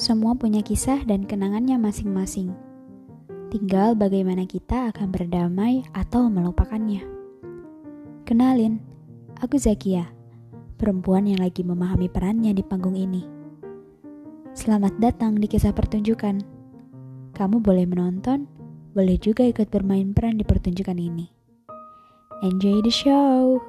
Semua punya kisah dan kenangannya masing-masing. Tinggal bagaimana kita akan berdamai atau melupakannya. Kenalin, aku Zakia, perempuan yang lagi memahami perannya di panggung ini. Selamat datang di kisah pertunjukan. Kamu boleh menonton, boleh juga ikut bermain peran di pertunjukan ini. Enjoy the show!